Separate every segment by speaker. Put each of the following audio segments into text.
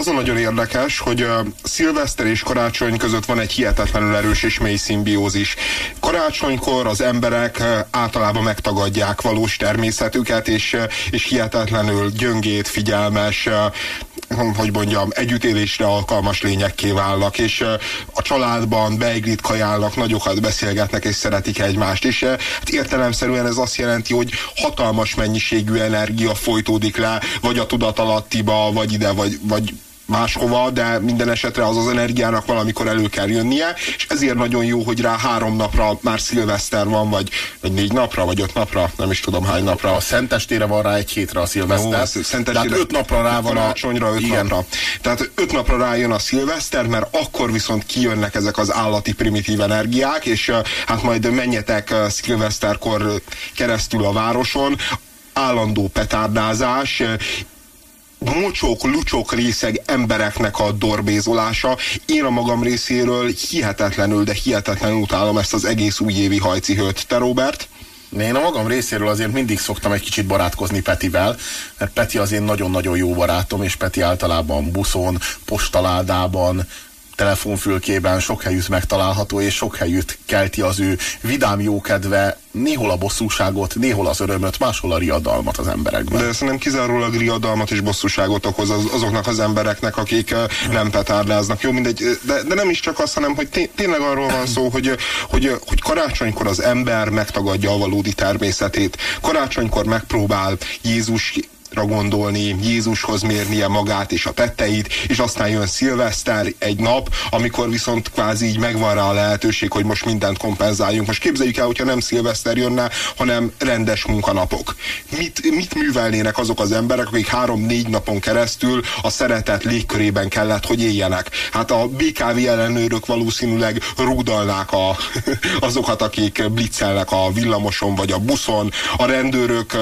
Speaker 1: az a nagyon érdekes, hogy uh, szilveszter és karácsony között van egy hihetetlenül erős és mély szimbiózis. Karácsonykor az emberek uh, általában megtagadják valós természetüket, és, uh, és hihetetlenül gyöngét, figyelmes, hogy mondjam, együttélésre alkalmas lényekké válnak, és a családban beiglit kajálnak, nagyokat beszélgetnek, és szeretik egymást. És hát értelemszerűen ez azt jelenti, hogy hatalmas mennyiségű energia folytódik le, vagy a tudatalattiba, vagy ide, vagy, vagy máshova, de minden esetre az az energiának valamikor elő kell jönnie, és ezért nagyon jó, hogy rá három napra már szilveszter van, vagy, vagy négy napra, vagy öt napra, nem is tudom hány napra.
Speaker 2: A szentestére van rá egy hétre a szilveszter. Jó,
Speaker 1: tehát öt napra rá van a... öt igen. napra. Tehát öt napra rájön a szilveszter, mert akkor viszont kijönnek ezek az állati primitív energiák, és hát majd menjetek szilveszterkor keresztül a városon, állandó petárdázás, mocsok, lucsok részeg embereknek a dorbézolása. Én a magam részéről hihetetlenül, de hihetetlenül utálom ezt az egész újévi hajcihőt. Te, Robert?
Speaker 2: Én a magam részéről azért mindig szoktam egy kicsit barátkozni Petivel, mert Peti az én nagyon-nagyon jó barátom, és Peti általában buszon, postaládában, telefonfülkében sok helyütt megtalálható, és sok helyütt kelti az ő vidám jókedve, néhol a bosszúságot, néhol az örömöt, máshol a riadalmat az emberekben.
Speaker 1: De szerintem kizárólag riadalmat és bosszúságot okoz az, azoknak az embereknek, akik nem petárdáznak. Jó, mindegy, de, de nem is csak azt, hanem hogy tényleg arról van szó, hogy, hogy, hogy karácsonykor az ember megtagadja a valódi természetét. Karácsonykor megpróbál Jézus gondolni, Jézushoz mérnie magát és a tetteit, és aztán jön szilveszter egy nap, amikor viszont kvázi így megvan rá a lehetőség, hogy most mindent kompenzáljunk. Most képzeljük el, hogyha nem szilveszter jönne, hanem rendes munkanapok. Mit, mit művelnének azok az emberek, akik három-négy napon keresztül a szeretet légkörében kellett, hogy éljenek? Hát a BKV ellenőrök valószínűleg rúdalnák a, azokat, akik blitzelnek a villamoson vagy a buszon, a rendőrök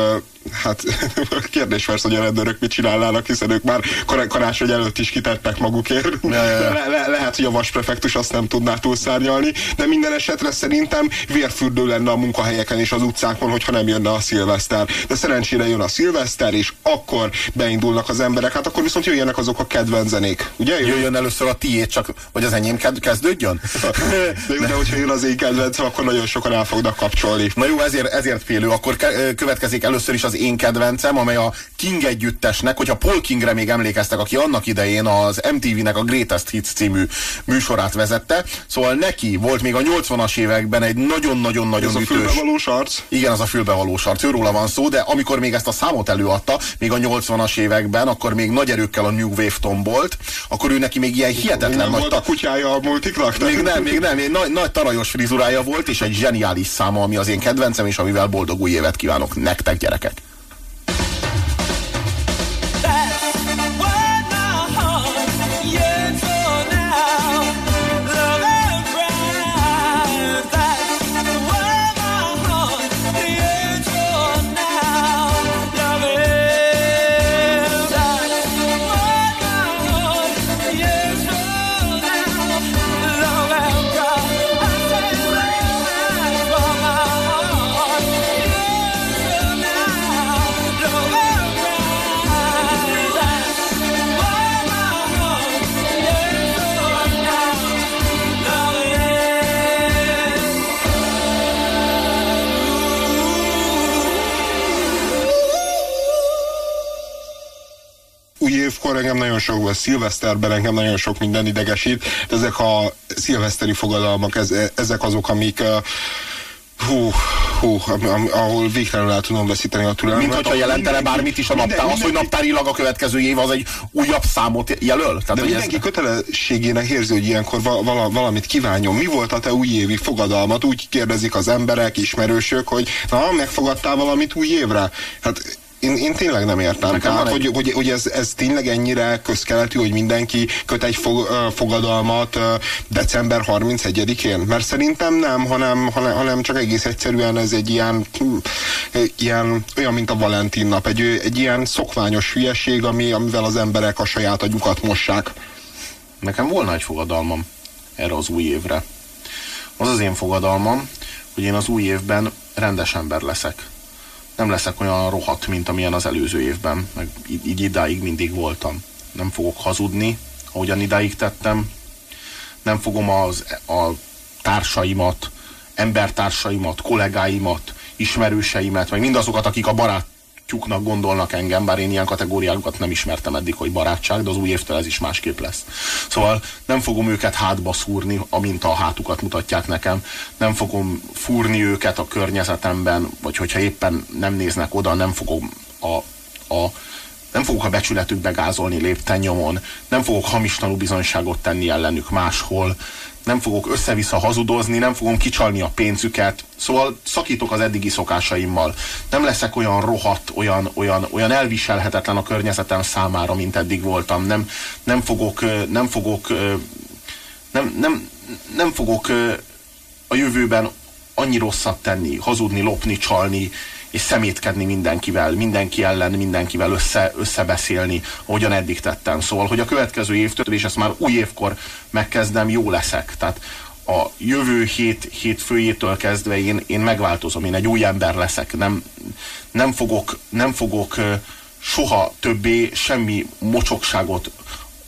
Speaker 1: hát kérdés persze, hogy a rendőrök mit csinálnának, hiszen ők már kar karácsony előtt is kitettek magukért. Ja. Le le lehet, hogy a vasprefektus azt nem tudná túlszárnyalni, de minden esetre szerintem vérfürdő lenne a munkahelyeken és az utcákon, hogyha nem jönne a szilveszter. De szerencsére jön a szilveszter, és akkor beindulnak az emberek, hát akkor viszont jöjjenek azok a kedvenzenék. Ugye?
Speaker 2: Jöjjön először a tiét, csak hogy az enyém kezdődjön?
Speaker 1: de de hogyha jön az én kedvencem, akkor nagyon sokan el fognak kapcsolni.
Speaker 2: Na jó, ezért, ezért félő. Akkor következik először is az én kedvencem, amely a King együttesnek, hogyha Paul Kingre még emlékeztek, aki annak idején az MTV-nek a Greatest Hits című műsorát vezette, szóval neki volt még a 80-as években egy nagyon-nagyon-nagyon ütős...
Speaker 1: Ez a fülbevalós arc?
Speaker 2: Igen, az a fülbevalós arc, őróla van szó, de amikor még ezt a számot előadta, még a 80-as években, akkor még nagy erőkkel a New Wave tombolt, akkor ő neki még ilyen hihetetlen
Speaker 1: nem
Speaker 2: nagy...
Speaker 1: volt a kutyája a multiknak?
Speaker 2: Még nem, még nem, még nagy, nagy tarajos frizurája volt, és egy zseniális száma, ami az én kedvencem, és amivel boldog új évet kívánok nektek, gyerekek.
Speaker 1: Engem nagyon sok, vagy szilveszterben engem nagyon sok minden idegesít. Ezek a szilveszteri fogadalmak, ez, ezek azok, amik hú, hú, ahol végtelenül el tudom veszíteni a türelmet.
Speaker 2: Mint hogyha jelentene bármit is a naptár. Minden, az, hogy naptárilag a következő év az egy újabb számot jelöl?
Speaker 1: Tehát, de mindenki ez... kötelességének érzi, hogy ilyenkor vala, valamit kívánjon. Mi volt a te újévi fogadalmat? Úgy kérdezik az emberek, ismerősök, hogy na, megfogadtál valamit új évre? Hát én, én tényleg nem értem. Nekem Tehát, hogy, egy... hogy, hogy ez, ez tényleg ennyire közkeletű, hogy mindenki köt egy fog, fogadalmat december 31-én? Mert szerintem nem, hanem, hanem, hanem csak egész egyszerűen ez egy ilyen, ilyen olyan, mint a Valentin nap, egy, egy ilyen szokványos hülyeség, ami, amivel az emberek a saját agyukat mossák.
Speaker 2: Nekem volna egy fogadalmam erre az új évre. Az az én fogadalmam, hogy én az új évben rendes ember leszek nem leszek olyan rohadt, mint amilyen az előző évben, meg így, idáig mindig voltam. nem fogok hazudni, ahogyan idáig tettem, nem fogom az, a társaimat, embertársaimat, kollégáimat, ismerőseimet, meg mindazokat, akik a barátjuknak gondolnak engem, bár én ilyen kategóriákat nem ismertem eddig, hogy barátság, de az új évtől ez is másképp lesz. Szóval nem fogom őket hátba szúrni, amint a hátukat mutatják nekem, nem fogom fúrni őket a környezetemben, vagy hogyha éppen nem néznek oda, nem fogom a, a nem fogok a becsületükbe gázolni lépten nyomon, nem fogok hamis tanúbizonyságot tenni ellenük máshol, nem fogok össze-vissza hazudozni, nem fogom kicsalni a pénzüket, szóval szakítok az eddigi szokásaimmal. Nem leszek olyan rohadt, olyan, olyan, olyan elviselhetetlen a környezetem számára, mint eddig voltam. Nem, nem fogok, nem fogok, nem, nem, nem fogok a jövőben annyi rosszat tenni, hazudni, lopni, csalni, és szemétkedni mindenkivel, mindenki ellen, mindenkivel össze, összebeszélni, ahogyan eddig tettem. Szóval, hogy a következő évtől, és ezt már új évkor megkezdem, jó leszek. Tehát a jövő hét, hét főjétől kezdve én, én megváltozom, én egy új ember leszek. Nem, nem fogok, nem fogok soha többé semmi mocsokságot,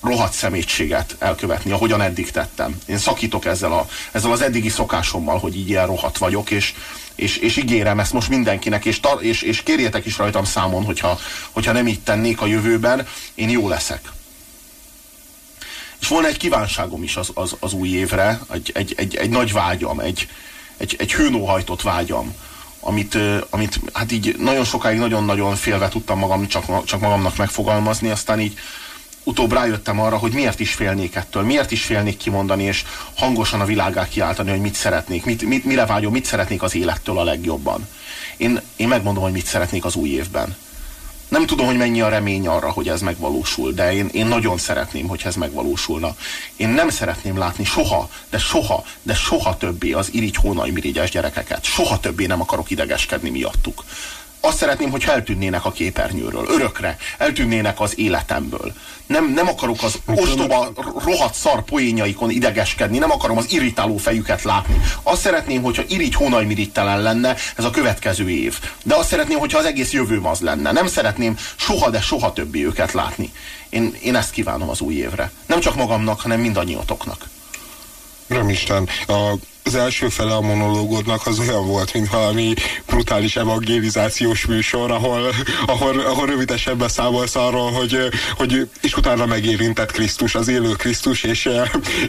Speaker 2: rohadt szemétséget elkövetni, ahogyan eddig tettem. Én szakítok ezzel, a, ezzel az eddigi szokásommal, hogy így ilyen rohadt vagyok, és, és, és ígérem ezt most mindenkinek, és, tar, és, és kérjétek is rajtam számon, hogyha, hogyha nem így tennék a jövőben, én jó leszek. És volna egy kívánságom is az, az, az új évre, egy, egy, egy, egy nagy vágyam, egy, egy, egy hőnóhajtott vágyam, amit, amit hát így nagyon sokáig nagyon-nagyon félve tudtam magam, csak, csak magamnak megfogalmazni, aztán így utóbb rájöttem arra, hogy miért is félnék ettől, miért is félnék kimondani, és hangosan a világá kiáltani, hogy mit szeretnék, mit, mit, mire vágyom, mit szeretnék az élettől a legjobban. Én, én megmondom, hogy mit szeretnék az új évben. Nem tudom, hogy mennyi a remény arra, hogy ez megvalósul, de én, én nagyon szeretném, hogy ez megvalósulna. Én nem szeretném látni soha, de soha, de soha többé az irigy hónai mirigyes gyerekeket. Soha többé nem akarok idegeskedni miattuk azt szeretném, hogy eltűnnének a képernyőről, örökre, eltűnnének az életemből. Nem, nem akarok az ostoba, rohadt szar poénjaikon idegeskedni, nem akarom az irritáló fejüket látni. Azt szeretném, hogyha irigy hónajmirigytelen lenne ez a következő év. De azt szeretném, hogyha az egész jövőm az lenne. Nem szeretném soha, de soha többi őket látni. Én, én ezt kívánom az új évre. Nem csak magamnak, hanem mindannyiatoknak.
Speaker 1: Isten, a az első fele a monológodnak az olyan volt, mint valami brutális evangelizációs műsor, ahol, ahol, ahol rövidesen beszámolsz arról, hogy, hogy és utána megérintett Krisztus, az élő Krisztus, és,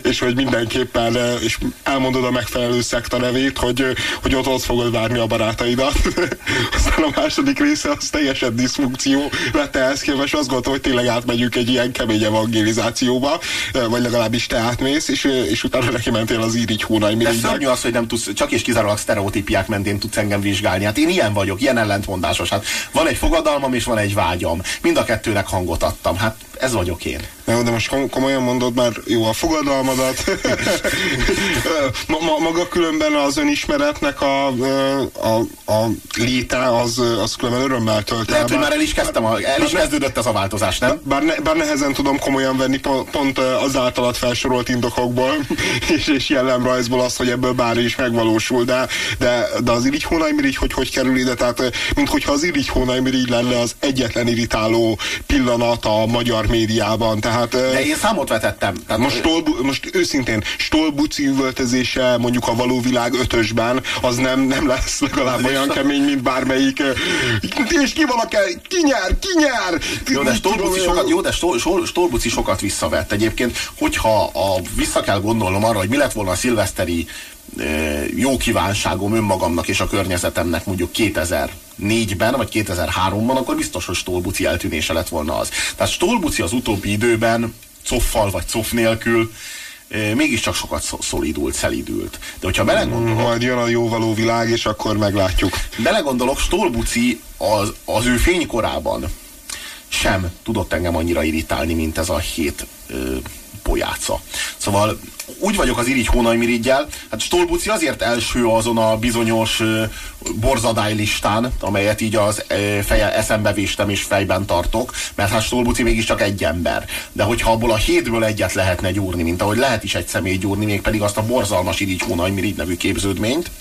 Speaker 1: és hogy mindenképpen és elmondod a megfelelő szekta nevét, hogy, hogy ott ott fogod várni a barátaidat. Aztán a második része az teljesen diszfunkció lett ehhez képest, azt gondoltam, hogy tényleg átmegyünk egy ilyen kemény evangelizációba, vagy legalábbis te átmész, és, és utána neki mentél az írigy hónaj,
Speaker 2: szörnyű az, hogy nem tudsz, csak és kizárólag sztereotípiák mentén tudsz engem vizsgálni. Hát én ilyen vagyok, ilyen ellentmondásos. Hát van egy fogadalmam és van egy vágyam. Mind a kettőnek hangot adtam. Hát ez vagyok én.
Speaker 1: Na, de most komolyan mondod már jó a fogadalmadat. ma, ma, maga különben az önismeretnek a, a, a léte az, az különben örömmel tölt
Speaker 2: Lehet, hogy már el is kezdtem, a, el is kezdődött ez a változás, nem?
Speaker 1: Bár, ne, bár nehezen tudom komolyan venni pont, pont az általat felsorolt indokokból és, és jellemrajzból azt, hogy ebből bár is megvalósul, de, de, de az irigy hónajmirigy, hogy hogy kerül ide, tehát mint hogyha az irigy hónajmirigy lenne az egyetlen irritáló pillanat a magyar médiában. Tehát,
Speaker 2: De én számot vetettem.
Speaker 1: Tehát most, stolbu, most őszintén, Stolbuci üvöltözése mondjuk a való világ ötösben, az nem, nem lesz legalább olyan kemény, mint bármelyik. És ki kell, ki nyer, ki nyer?
Speaker 2: Jó, de Stolbuci sokat, jó, de Stolbuci sokat visszavett. Egyébként, hogyha a, vissza kell gondolnom arra, hogy mi lett volna a szilveszteri jó kívánságom önmagamnak és a környezetemnek mondjuk 2004-ben vagy 2003-ban, akkor biztos, hogy Stolbuci eltűnése lett volna az. Tehát Stolbuci az utóbbi időben, coffal vagy coff nélkül, mégiscsak sokat szolidult, szelidült. De hogyha belegondolok...
Speaker 1: Mm, majd jön a jóvaló világ, és akkor meglátjuk.
Speaker 2: Belegondolok, Stolbuci az, az ő fénykorában sem tudott engem annyira irritálni, mint ez a hét ö, pojáca. Szóval úgy vagyok az irigy hónajmirigyel, hát Stolbuci azért első azon a bizonyos borzadály listán, amelyet így az feje, eszembe véstem és fejben tartok, mert hát Stolbuci mégiscsak egy ember. De hogyha abból a hétből egyet lehetne gyúrni, mint ahogy lehet is egy személy gyúrni, mégpedig azt a borzalmas irigy hónajmirigy nevű képződményt,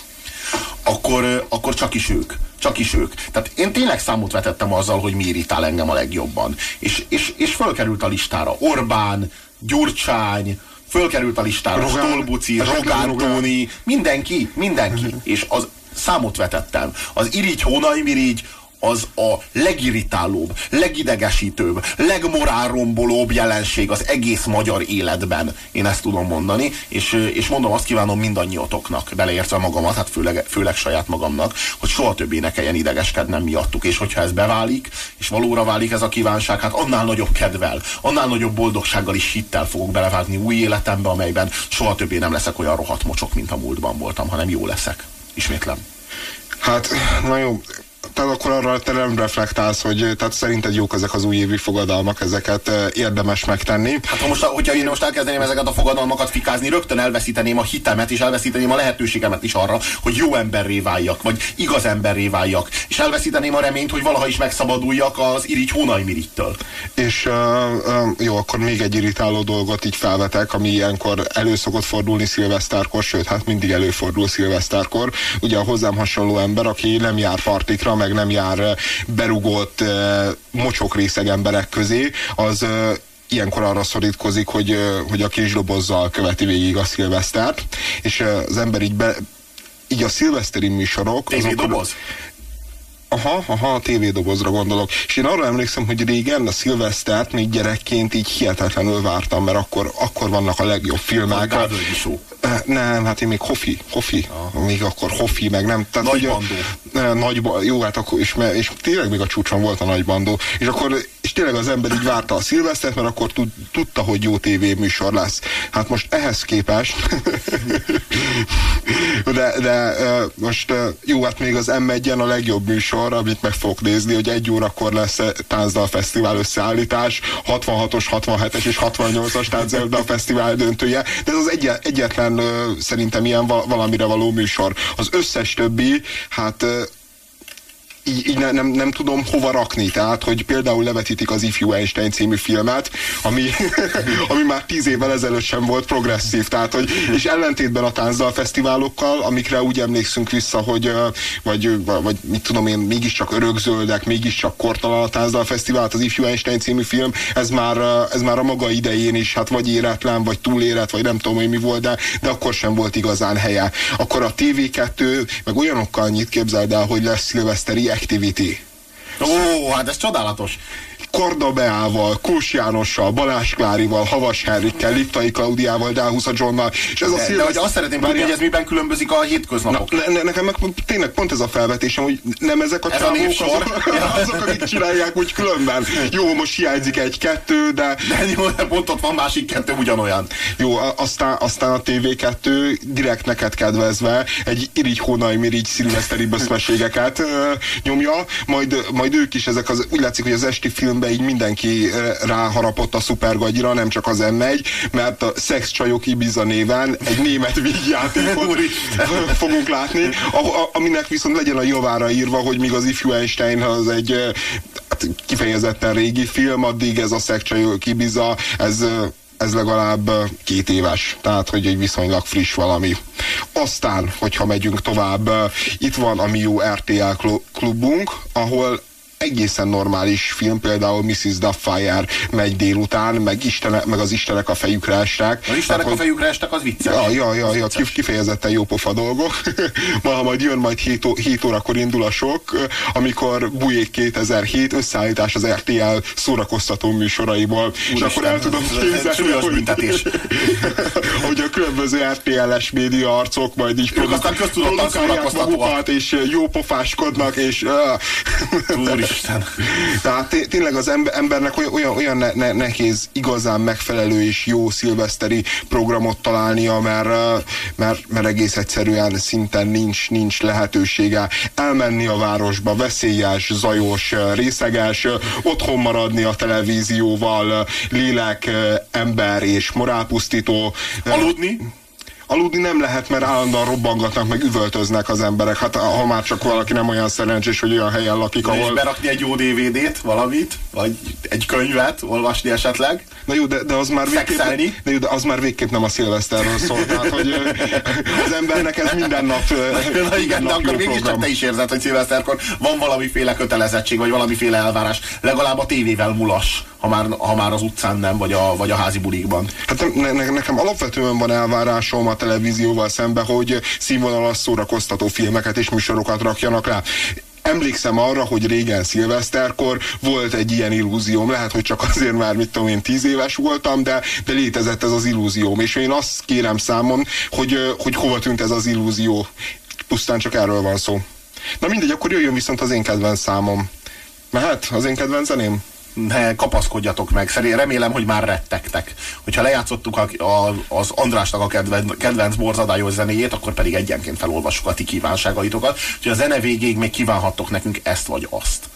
Speaker 2: akkor, akkor csak is ők. Csak is ők. Tehát én tényleg számot vetettem azzal, hogy mi irritál engem a legjobban. És, és, és fölkerült a listára Orbán, Gyurcsány, fölkerült a listára Rogán, Stolbuci, Rogán Tóni, mindenki, mindenki. És az számot vetettem. Az irigy, hónai mirigy, az a legirritálóbb, legidegesítőbb, legmorálrombolóbb jelenség az egész magyar életben. Én ezt tudom mondani, és, és mondom, azt kívánom mindannyiatoknak, beleértve magamat, hát főleg, főleg saját magamnak, hogy soha többé ne kelljen idegeskednem miattuk, és hogyha ez beválik, és valóra válik ez a kívánság, hát annál nagyobb kedvel, annál nagyobb boldogsággal is hittel fogok belevágni új életembe, amelyben soha többé nem leszek olyan rohadt mocsok, mint a múltban voltam, hanem jó leszek. Ismétlem.
Speaker 1: Hát, na jó, tehát akkor arra te nem reflektálsz, hogy tehát szerinted jók ezek az újévi fogadalmak, ezeket érdemes megtenni.
Speaker 2: Hát ha most, hogyha én most elkezdeném ezeket a fogadalmakat fikázni, rögtön elveszíteném a hitemet, és elveszíteném a lehetőségemet is arra, hogy jó emberré váljak, vagy igaz emberré váljak, és elveszíteném a reményt, hogy valaha is megszabaduljak az irigy hónajmirigytől.
Speaker 1: És uh, uh, jó, akkor még egy irritáló dolgot így felvetek, ami ilyenkor elő szokott fordulni szilvesztárkor, sőt, hát mindig előfordul szilvesztárkor. Ugye a hozzám hasonló ember, aki nem jár partikra, meg nem jár berugott mocsok részeg emberek közé, az ilyenkor arra szorítkozik, hogy, hogy a kisdobozzal követi végig a szilvesztert, és az ember így, be, így a szilveszteri műsorok...
Speaker 2: Azok, doboz?
Speaker 1: Aha, aha, a tévédobozra gondolok. És én arra emlékszem, hogy régen a szilvesztert még gyerekként így hihetetlenül vártam, mert akkor, akkor vannak a legjobb filmek. A nem, hát én még Hofi, Hofi, ah. még akkor Hofi, meg nem.
Speaker 2: Tehát, nagy bandó.
Speaker 1: A, nagy, jó, hát akkor, és, és tényleg még a csúcson volt a nagy bandó. És akkor, és tényleg az ember így várta a szilvesztert, mert akkor tud, tudta, hogy jó tévéműsor lesz. Hát most ehhez képest, de, de most jó, hát még az M1-en a legjobb műsor, amit meg fogok nézni, hogy egy órakor lesz Tánzdal Fesztivál összeállítás, 66-os, 67-es és 68-as Tánzdal Fesztivál döntője, de ez az egy, egyetlen szerintem ilyen valamire való műsor. Az összes többi, hát így, így ne, nem, nem tudom hova rakni. Tehát, hogy például levetítik az Ifjú Einstein című filmet, ami, ami már tíz évvel ezelőtt sem volt progresszív. Tehát, hogy, és ellentétben a táncdal fesztiválokkal, amikre úgy emlékszünk vissza, hogy vagy, vagy mit tudom én, mégiscsak örökzöldek, mégiscsak kortalan a táncdal fesztivál, az Ifjú Einstein című film, ez már, ez már a maga idején is, hát vagy éretlen, vagy túléret, vagy nem tudom, hogy mi volt, de, de akkor sem volt igazán helye. Akkor a TV2 meg olyanokkal nyit, képzeld el, hogy lesz szilveszteri Activity.
Speaker 2: Ó, hát ez csodálatos.
Speaker 1: Kordabeával, Kós Jánossal, Balázs Klárival, Havas Henrikkel, Liptai Klaudiával, Dáhusza Johnnal.
Speaker 2: És ez a de, de hogy azt szeretném tudni, hogy ez miben különbözik a hétköznapok.
Speaker 1: Na, ne, nekem meg tényleg pont ez a felvetésem, hogy nem ezek a
Speaker 2: ez csávók a azok,
Speaker 1: azok, akik csinálják úgy különben. Jó, most hiányzik egy-kettő, de...
Speaker 2: De jó, de pont ott van másik kettő ugyanolyan.
Speaker 1: Jó, aztán, aztán a TV2 direkt neked kedvezve egy irigy hónaj mirigy szilveszteri böszmeségeket nyomja, majd, majd ők is ezek az, úgy látszik, hogy az esti film filmbe így mindenki eh, ráharapott a szupergagyra, nem csak az M1, mert a Szexcsajok Ibiza néven egy német vígjátékot fogunk látni, aminek viszont legyen a javára írva, hogy míg az ifjú Einstein az egy eh, hát kifejezetten régi film, addig ez a Szexcsajok Ibiza, ez eh, ez legalább két éves, tehát hogy egy viszonylag friss valami. Aztán, hogyha megyünk tovább, itt van a Miu RTL klubunk, ahol egészen normális film, például Mrs. Doubtfire megy délután, meg, Istene, meg az Istenek a fejükre estek.
Speaker 2: Az Istenek tehát, a fejükre estek, az vicces.
Speaker 1: Ja, ja, ja, ja kifejezetten jó pofa dolgok. Ma, majd jön majd 7, 7 órakor indul a sok, amikor Bujék 2007 összeállítás az RTL szórakoztató műsoraiból. Úr és akkor el tudom képzelni, hogy, hogy a különböző RTL-es média arcok majd így
Speaker 2: produkálják
Speaker 1: magukat, és jó pofáskodnak, és
Speaker 2: uh, Úristen.
Speaker 1: Tehát tényleg az embernek olyan, olyan, ne, nehéz igazán megfelelő és jó szilveszteri programot találnia, mert, mert, mert egész egyszerűen szinten nincs, nincs lehetősége elmenni a városba, veszélyes, zajos, részeges, otthon maradni a televízióval, lélek, ember és morálpusztító.
Speaker 2: Aludni?
Speaker 1: Aludni nem lehet, mert állandóan robbangatnak, meg üvöltöznek az emberek. Hát ha már csak valaki nem olyan szerencsés, hogy olyan helyen lakik,
Speaker 2: ahol...
Speaker 1: És
Speaker 2: berakni egy jó DVD-t, valamit, vagy egy könyvet, olvasni esetleg.
Speaker 1: Na jó, de, de az már
Speaker 2: végképp,
Speaker 1: de, jó, de az már végképp nem a szilveszterről szól. Tehát, hogy az embernek ez minden nap
Speaker 2: Na, igen, de akkor mégiscsak te is érzed, hogy szilveszterkor van valamiféle kötelezettség, vagy valamiféle elvárás. Legalább a tévével mulas, ha már, ha már az utcán nem, vagy a, vagy a házi bulikban.
Speaker 1: Hát ne, ne, nekem alapvetően van elvárásom a televízióval szembe, hogy színvonalas szórakoztató filmeket és műsorokat rakjanak rá emlékszem arra, hogy régen szilveszterkor volt egy ilyen illúzióm, lehet, hogy csak azért már, mit tudom én, tíz éves voltam, de, de létezett ez az illúzióm, és én azt kérem számon, hogy, hogy hova tűnt ez az illúzió. Pusztán csak erről van szó. Na mindegy, akkor jöjjön viszont az én kedvenc számom. Mehet az én kedvenc zeném?
Speaker 2: Ne kapaszkodjatok meg. Szerint remélem, hogy már rettegtek. Hogyha lejátszottuk a, a, az Andrásnak a kedvenc, kedvenc borzadályos zenéjét, akkor pedig egyenként felolvassuk a ti kívánságaitokat. Úgyhogy a zene végéig még kívánhattok nekünk ezt vagy azt.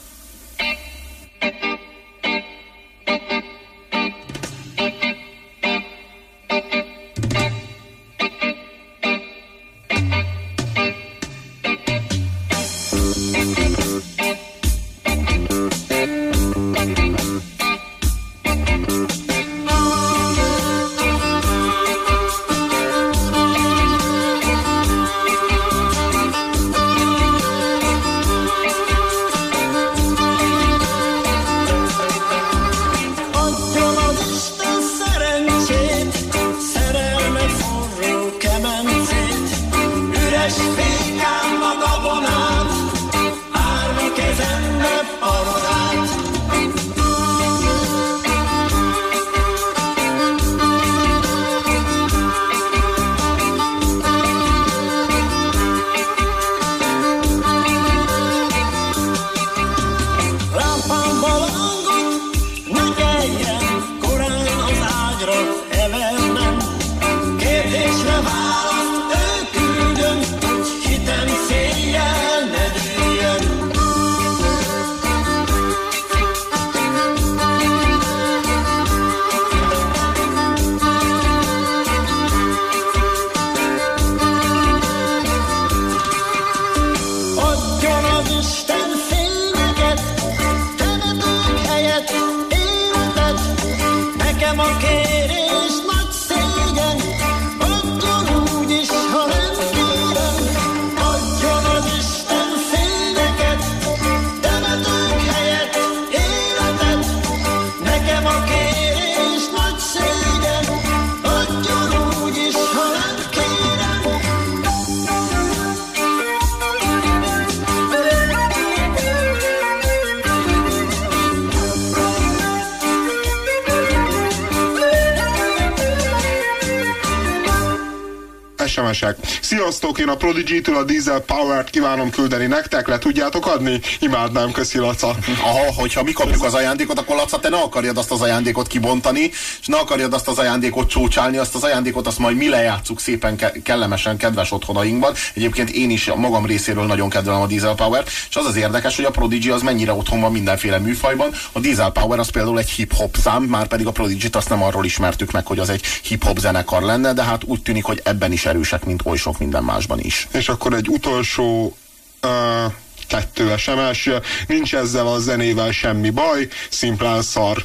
Speaker 1: SMS-ek. Sziasztok, én a Prodigy-től a Diesel Power-t kívánom küldeni nektek, le tudjátok adni? Imádnám, köszi Laca.
Speaker 2: Aha, hogyha mi kapjuk az ajándékot, akkor Laca, te ne akarjad azt az ajándékot kibontani, és ne akarjad azt az ajándékot csócsálni, azt az ajándékot azt majd mi lejátszuk szépen ke kellemesen, kedves otthonainkban. Egyébként én is a magam részéről nagyon kedvelem a Diesel Power-t, és az az érdekes, hogy a Prodigy az mennyire otthon van mindenféle műfajban. A Diesel Power az például egy hip-hop szám, már pedig a Prodigy-t azt nem arról ismertük meg, hogy az egy hip-hop zenekar lenne, de hát úgy tűnik, hogy ebben is erősek, mint oly sok minden másban is.
Speaker 1: És akkor egy utolsó uh, kettő SMS, nincs ezzel a zenével semmi baj, szimplán szar.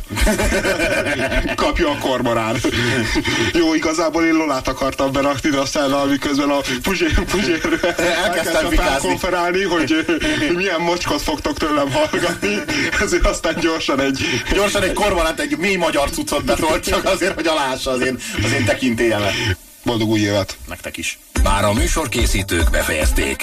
Speaker 1: Kapja a kormorán. Jó, igazából én Lolát akartam berakni, de aztán miközben a Puzsér, Puzsér elkezdtem felkonferálni, hogy, milyen mocskot fogtok tőlem hallgatni, ezért aztán gyorsan egy...
Speaker 2: Gyorsan egy kormorát, egy mély magyar cuccot betolt, csak azért, hogy alássa az én, az én tekintélyemet.
Speaker 1: Boldog új évet!
Speaker 2: Nektek is!
Speaker 3: Bár a műsorkészítők befejezték,